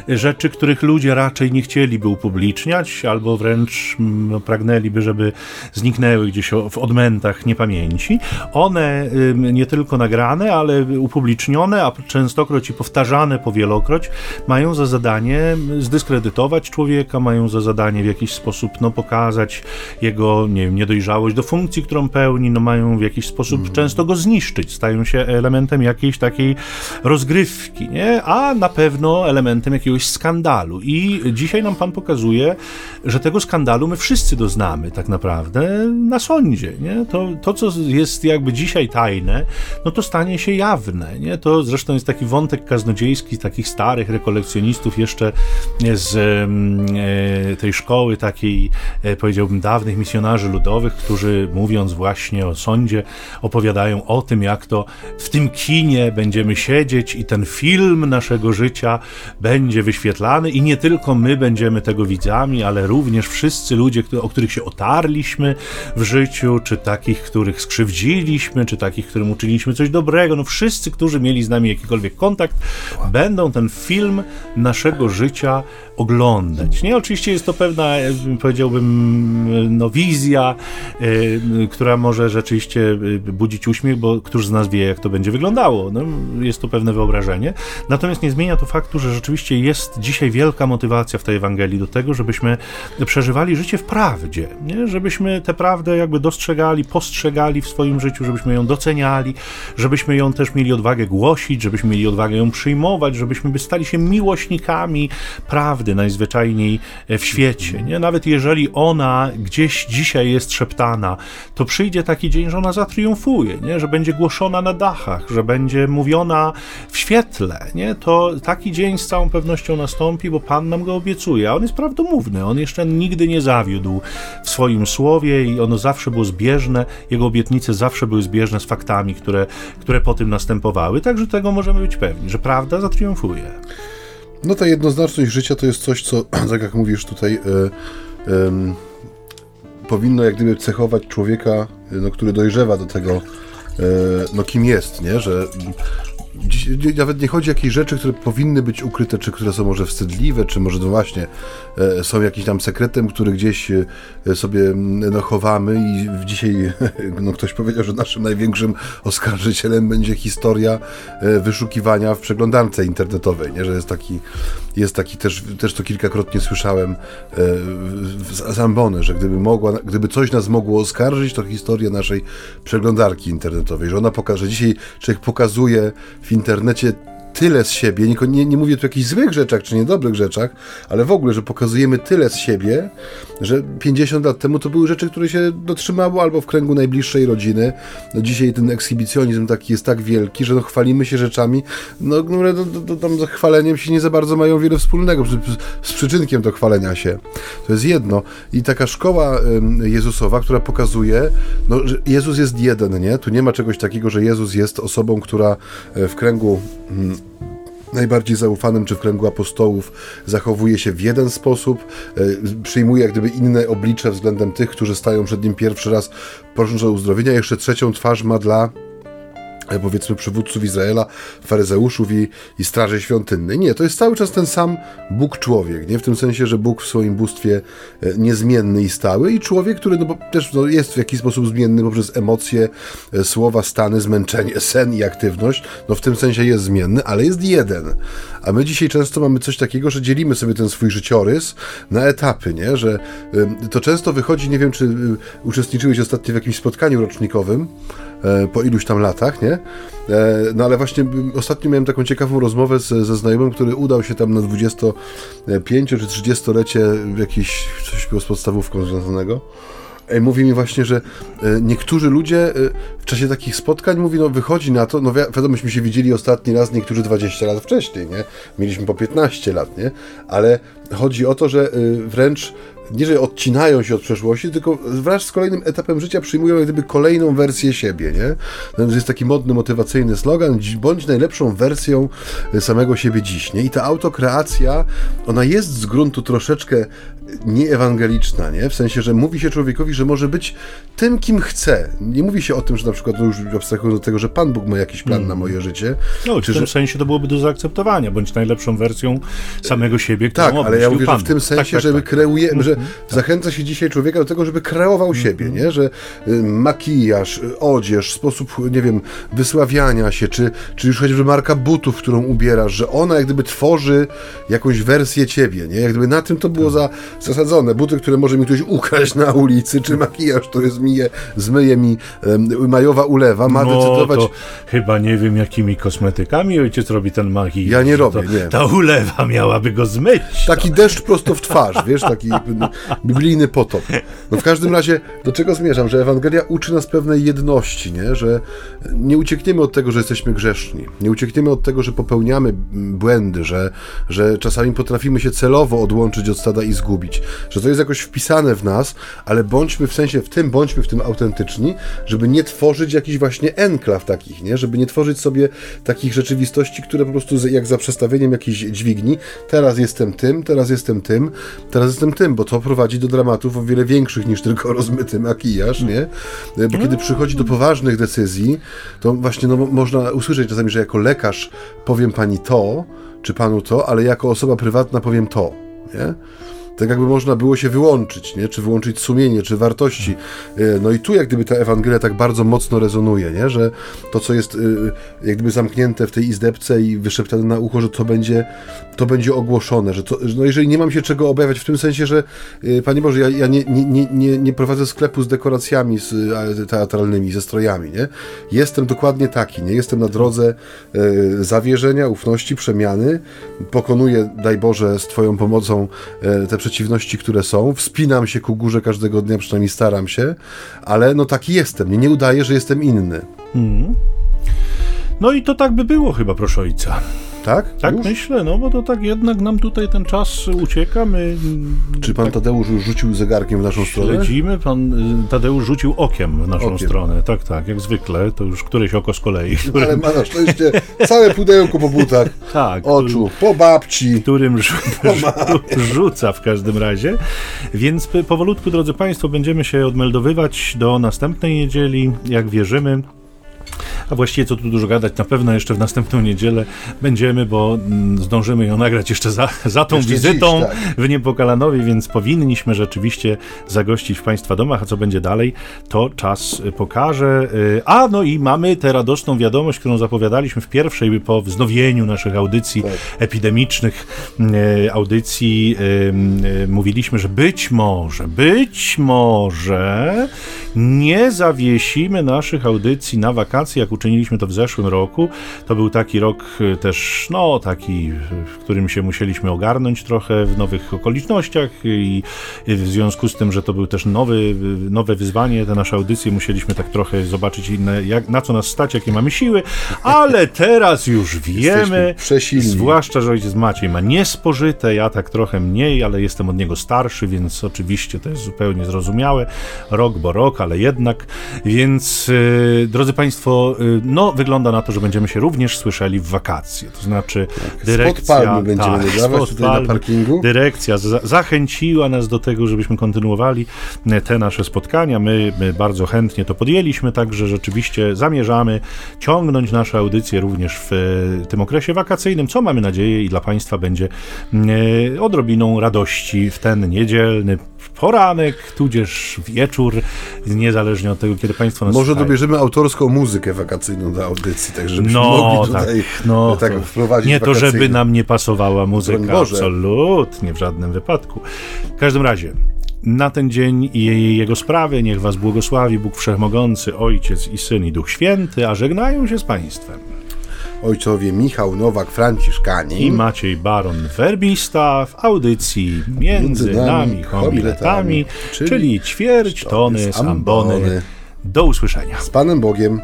rzeczy, których ludzie raczej nie chcieliby upubliczniać albo wręcz mm, no, pragnęliby, żeby zniknęły gdzieś w odmętach niepamięci. One nie tylko nagrane, ale upublicznione, a częstokroć i powtarzane powielokroć, mają za zadanie zdyskredytować człowieka, mają za zadanie w jakiś sposób no, pokazać jego nie wiem, niedojrzałość do funkcji, którą pełni, no, mają w jakiś sposób mm. często go zniszczyć, stają się elementem jakiejś takiej rozgrywki, nie? a na pewno elementem jakiegoś skandalu. I dzisiaj nam pan pokazuje, że tego skandalu my wszyscy doznamy tak naprawdę na sądzie. Nie? To, to, co jest jakby dzisiaj tajne, no to stanie się jawne. Nie? To zresztą jest taki wątek kaznodziejski takich starych rekolekcjonistów jeszcze z e, tej szkoły takiej, e, powiedziałbym, dawnych misjonarzy ludowych, którzy mówiąc właśnie o sądzie, opowiadają o tym, jak to w tym kinie będziemy siedzieć i ten film naszego życia będzie wyświetlany i nie tylko my będziemy tego widzami, ale również wszyscy ludzie, o których się otarliśmy w życiu, czy takich, których skrzywdziliśmy, czy takich, którym uczyniliśmy coś dobrego, no wszyscy, którzy mieli z nami jakikolwiek kontakt, będą ten film naszego życia oglądać. Nie, oczywiście jest to pewna, powiedziałbym, no, wizja, y, która może rzeczywiście budzić uśmiech, bo któż z nas wie, jak to będzie wyglądało. No, jest to pewne wyobrażenie. Natomiast nie zmienia to faktu, że rzeczywiście jest dzisiaj wielka motywacja w tej Ewangelii do tego, żebyśmy przeżywali życie w prawdzie, nie? żebyśmy tę prawdę jakby dostrzegali, postrzegali w swoim życiu, żebyśmy ją doceniali, żebyśmy ją też mieli odwagę głosić, żebyśmy mieli odwagę ją przyjmować, żebyśmy by stali się miłośnikami prawdy najzwyczajniej w świecie. Nie? Nawet jeżeli ona gdzieś dzisiaj jest szeptana, to przyjdzie taki dzień, że ona zatriumfuje, nie? że będzie głoszona na dachach, że będzie mówiona w świetle. Nie? To taki dzień z całą pewnością nastąpi, bo Pan nam go obiecuje, a on jest prawdomówny. On jeszcze nigdy nie zawiódł w swoim słowie i ono zawsze było zbieżne, jego obietnice zawsze były zbieżne z faktami, które, które po tym następowały. Także tego możemy być pewni, że prawda zatriumfuje. No ta jednoznaczność życia to jest coś, co, tak jak mówisz tutaj, y, y, powinno jak gdyby cechować człowieka, no, który dojrzewa do tego, y, no kim jest, nie? Że nawet nie chodzi o jakieś rzeczy, które powinny być ukryte, czy które są może wstydliwe, czy może no właśnie e, są jakimś tam sekretem, który gdzieś e, sobie no, chowamy i dzisiaj no, ktoś powiedział, że naszym największym oskarżycielem będzie historia e, wyszukiwania w przeglądarce internetowej, nie? że jest taki, jest taki też, też to kilkakrotnie słyszałem z Ambony, że gdyby, mogła, gdyby coś nas mogło oskarżyć, to historia naszej przeglądarki internetowej, że ona pokaże, że dzisiaj człowiek pokazuje w internecie tyle z siebie, nie, nie, nie mówię tu o jakichś złych rzeczach czy niedobrych rzeczach, ale w ogóle, że pokazujemy tyle z siebie, że 50 lat temu to były rzeczy, które się dotrzymało albo w kręgu najbliższej rodziny. No dzisiaj ten ekshibicjonizm taki jest tak wielki, że no chwalimy się rzeczami, no, które no, no, tam z chwaleniem się nie za bardzo mają wiele wspólnego, z przyczynkiem do chwalenia się. To jest jedno. I taka szkoła Jezusowa, która pokazuje, no, że Jezus jest jeden, nie? Tu nie ma czegoś takiego, że Jezus jest osobą, która e, w kręgu mm, najbardziej zaufanym, czy w kręgu apostołów zachowuje się w jeden sposób, e, przyjmuje jak gdyby inne oblicze względem tych, którzy stają przed nim pierwszy raz, prosząc o uzdrowienia, jeszcze trzecią twarz ma dla powiedzmy przywódców Izraela, faryzeuszów i, i straży świątynnej. Nie, to jest cały czas ten sam Bóg człowiek, nie w tym sensie, że Bóg w swoim bóstwie e, niezmienny i stały i człowiek, który no, też no, jest w jakiś sposób zmienny poprzez emocje, e, słowa, stany, zmęczenie, sen i aktywność, no w tym sensie jest zmienny, ale jest jeden. A my dzisiaj często mamy coś takiego, że dzielimy sobie ten swój życiorys na etapy, nie? Że to często wychodzi, nie wiem, czy uczestniczyłeś ostatnio w jakimś spotkaniu rocznikowym, po iluś tam latach, nie? E, no ale właśnie ostatnio miałem taką ciekawą rozmowę z, ze znajomym, który udał się tam na 25 czy 30-lecie w jakiś coś było z podstawówką związanego. Mówi mi właśnie, że e, niektórzy ludzie e, w czasie takich spotkań mówi, no wychodzi na to, no wi- wiadomo, myśmy się widzieli ostatni raz niektórzy 20 lat wcześniej, nie? Mieliśmy po 15 lat, nie? Ale chodzi o to, że e, wręcz nie, że odcinają się od przeszłości, tylko wraz z kolejnym etapem życia przyjmują jak gdyby kolejną wersję siebie, nie? To jest taki modny, motywacyjny slogan, "Dzi- bądź najlepszą wersją e, samego siebie dziś, nie? I ta autokreacja, ona jest z gruntu troszeczkę nieewangeliczna, nie? W sensie, że mówi się człowiekowi, że może być tym, kim chce. Nie mówi się o tym, że na przykład, no już abstrahując do tego, że Pan Bóg ma jakiś plan na moje życie. No, czy w tym że, sensie to byłoby do zaakceptowania, bądź najlepszą wersją samego siebie, którą tak, ale ja mówię, że w tym Bóg. sensie, tak, tak, żeby tak. kreuje, że zachęca się dzisiaj człowieka do tego, żeby kreował siebie, nie? Że y, makijaż, y, odzież, sposób, nie wiem, wysławiania się, czy, czy już choćby marka butów, którą ubierasz, że ona jak gdyby tworzy jakąś wersję ciebie, nie? Jak gdyby na tym to było za, zasadzone. Buty, które może mi ktoś ukraść na ulicy, czy makijaż, który zmyje, zmyje mi majowa ulewa, ma No, decydować... to chyba nie wiem, jakimi kosmetykami ojciec robi ten makijaż. Ja nie że robię, to, nie. Ta ulewa miałaby go zmyć. Taki deszcz prosto w twarz, wiesz, taki biblijny potop. No w każdym razie, do czego zmierzam? Że Ewangelia uczy nas pewnej jedności, nie? Że nie uciekniemy od tego, że jesteśmy grzeszni. Nie uciekniemy od tego, że popełniamy błędy, że, że czasami potrafimy się celowo odłączyć od stada i zgubić. Że to jest jakoś wpisane w nas, ale bądźmy w sensie w tym, bądźmy w tym autentyczni, żeby nie tworzyć jakichś właśnie enklaw takich, nie? Żeby nie tworzyć sobie takich rzeczywistości, które po prostu jak za przestawieniem jakiejś dźwigni, teraz jestem tym, teraz jestem tym, teraz jestem tym, bo to prowadzi do dramatów o wiele większych niż tylko rozmyty makijaż, nie? Bo kiedy przychodzi do poważnych decyzji, to właśnie no, mo- można usłyszeć czasami, że jako lekarz powiem pani to, czy panu to, ale jako osoba prywatna powiem to, nie? Tak jakby można było się wyłączyć, nie? czy wyłączyć sumienie, czy wartości. E, No i tu jak gdyby ta Ewangelia tak bardzo mocno rezonuje, nie? że to, co jest e, jak gdyby zamknięte w tej izdebce i wyszeptane na ucho, że to będzie, to będzie ogłoszone, że to, no jeżeli nie mam się czego obawiać w tym sensie, że Panie Boże, ja, ja nie, nie, nie, nie, prowadzę sklepu z dekoracjami z, teatralnymi, ze strojami, nie? Jestem dokładnie taki, nie? Jestem na drodze zawierzenia, ufności, przemiany, pokonuję, daj Boże, z Twoją pomocą e, te przeciwności, które są, wspinam się ku górze każdego dnia, przynajmniej staram się, ale no taki jestem, nie, nie udaję, że jestem inny, No i to tak by było chyba, proszę ojca. Tak? Tak Już? myślę, no bo to tak jednak nam tutaj ten czas ucieka, my mm, Czy Pan Tadeusz już rzucił zegarkiem w naszą stronę? śledzimy, pan y, Tadeusz rzucił okiem w naszą Okiem. stronę, tak, tak, jak zwykle, to już któreś oko z kolei, którym, Ale ma na szczęście całe pudełko po butach, tak, oczu, po babci. którym rzu- rzuca w każdym razie. Więc powolutku, drodzy Państwo, będziemy się odmeldowywać do następnej niedzieli, jak wierzymy. A właściwie co tu dużo gadać, na pewno jeszcze w następną niedzielę będziemy, bo mm, zdążymy ją nagrać jeszcze za, za tą Jeszcze wizytą dziś, tak. w Niepokalanowie, więc powinniśmy rzeczywiście zagościć w Państwa domach, a co będzie dalej, to czas pokaże. Y, A no i mamy tę radosną wiadomość, którą zapowiadaliśmy w pierwszej po wznowieniu naszych audycji Tak. epidemicznych, y, audycji. y, Mówiliśmy, że być może, być może nie zawiesimy naszych audycji na wakacje, jak uczyniliśmy to w zeszłym roku. To był taki rok y, też, no taki, w którym się musieliśmy ogarnąć trochę w nowych okolicznościach i w związku z tym, że to był też nowy, y, nowe wyzwanie, te nasze audycje musieliśmy tak trochę zobaczyć, inne, jak, na co nas stać, jakie mamy siły, ale teraz już wiemy, zwłaszcza, że ojciec Maciej ma niespożyte, ja tak trochę mniej, ale jestem od niego starszy, więc oczywiście to jest zupełnie zrozumiałe, rok bo rok, ale jednak, więc y, drodzy Państwo, y, no wygląda na to, że będziemy się również słyszeli w wakacje, to znaczy dyrekcja... Tak, palmy będziemy spod tutaj na palmy. parkingu. Dyrekcja za zachęciła nas do tego, żebyśmy kontynuowali e, te nasze spotkania. My, my bardzo chętnie to podjęliśmy, także rzeczywiście zamierzamy ciągnąć nasze audycje również w e, tym okresie wakacyjnym, co mamy nadzieję i dla Państwa będzie odrobiną radości w ten niedzielny poranek, tudzież wieczór, niezależnie od tego, kiedy Państwo nas Może dobierzemy autorską muzykę wakacyjną do audycji, tak żebyśmy No, mogli tak, tutaj no, tak to wprowadzić Nie to, żeby nam nie pasowała muzyka, Boże. absolutnie, w żadnym wypadku. W każdym razie, na ten dzień i jego sprawy. Niech Was błogosławi Bóg Wszechmogący, Ojciec i Syn i Duch Święty, a żegnają się z Państwem. Ojcowie Michał Nowak, Franciszkani I Maciej Baron Werbista w audycji Między, Między nami homiletami, czyli czyli ćwierć tony z ambony. Do usłyszenia. z Panem Bogiem.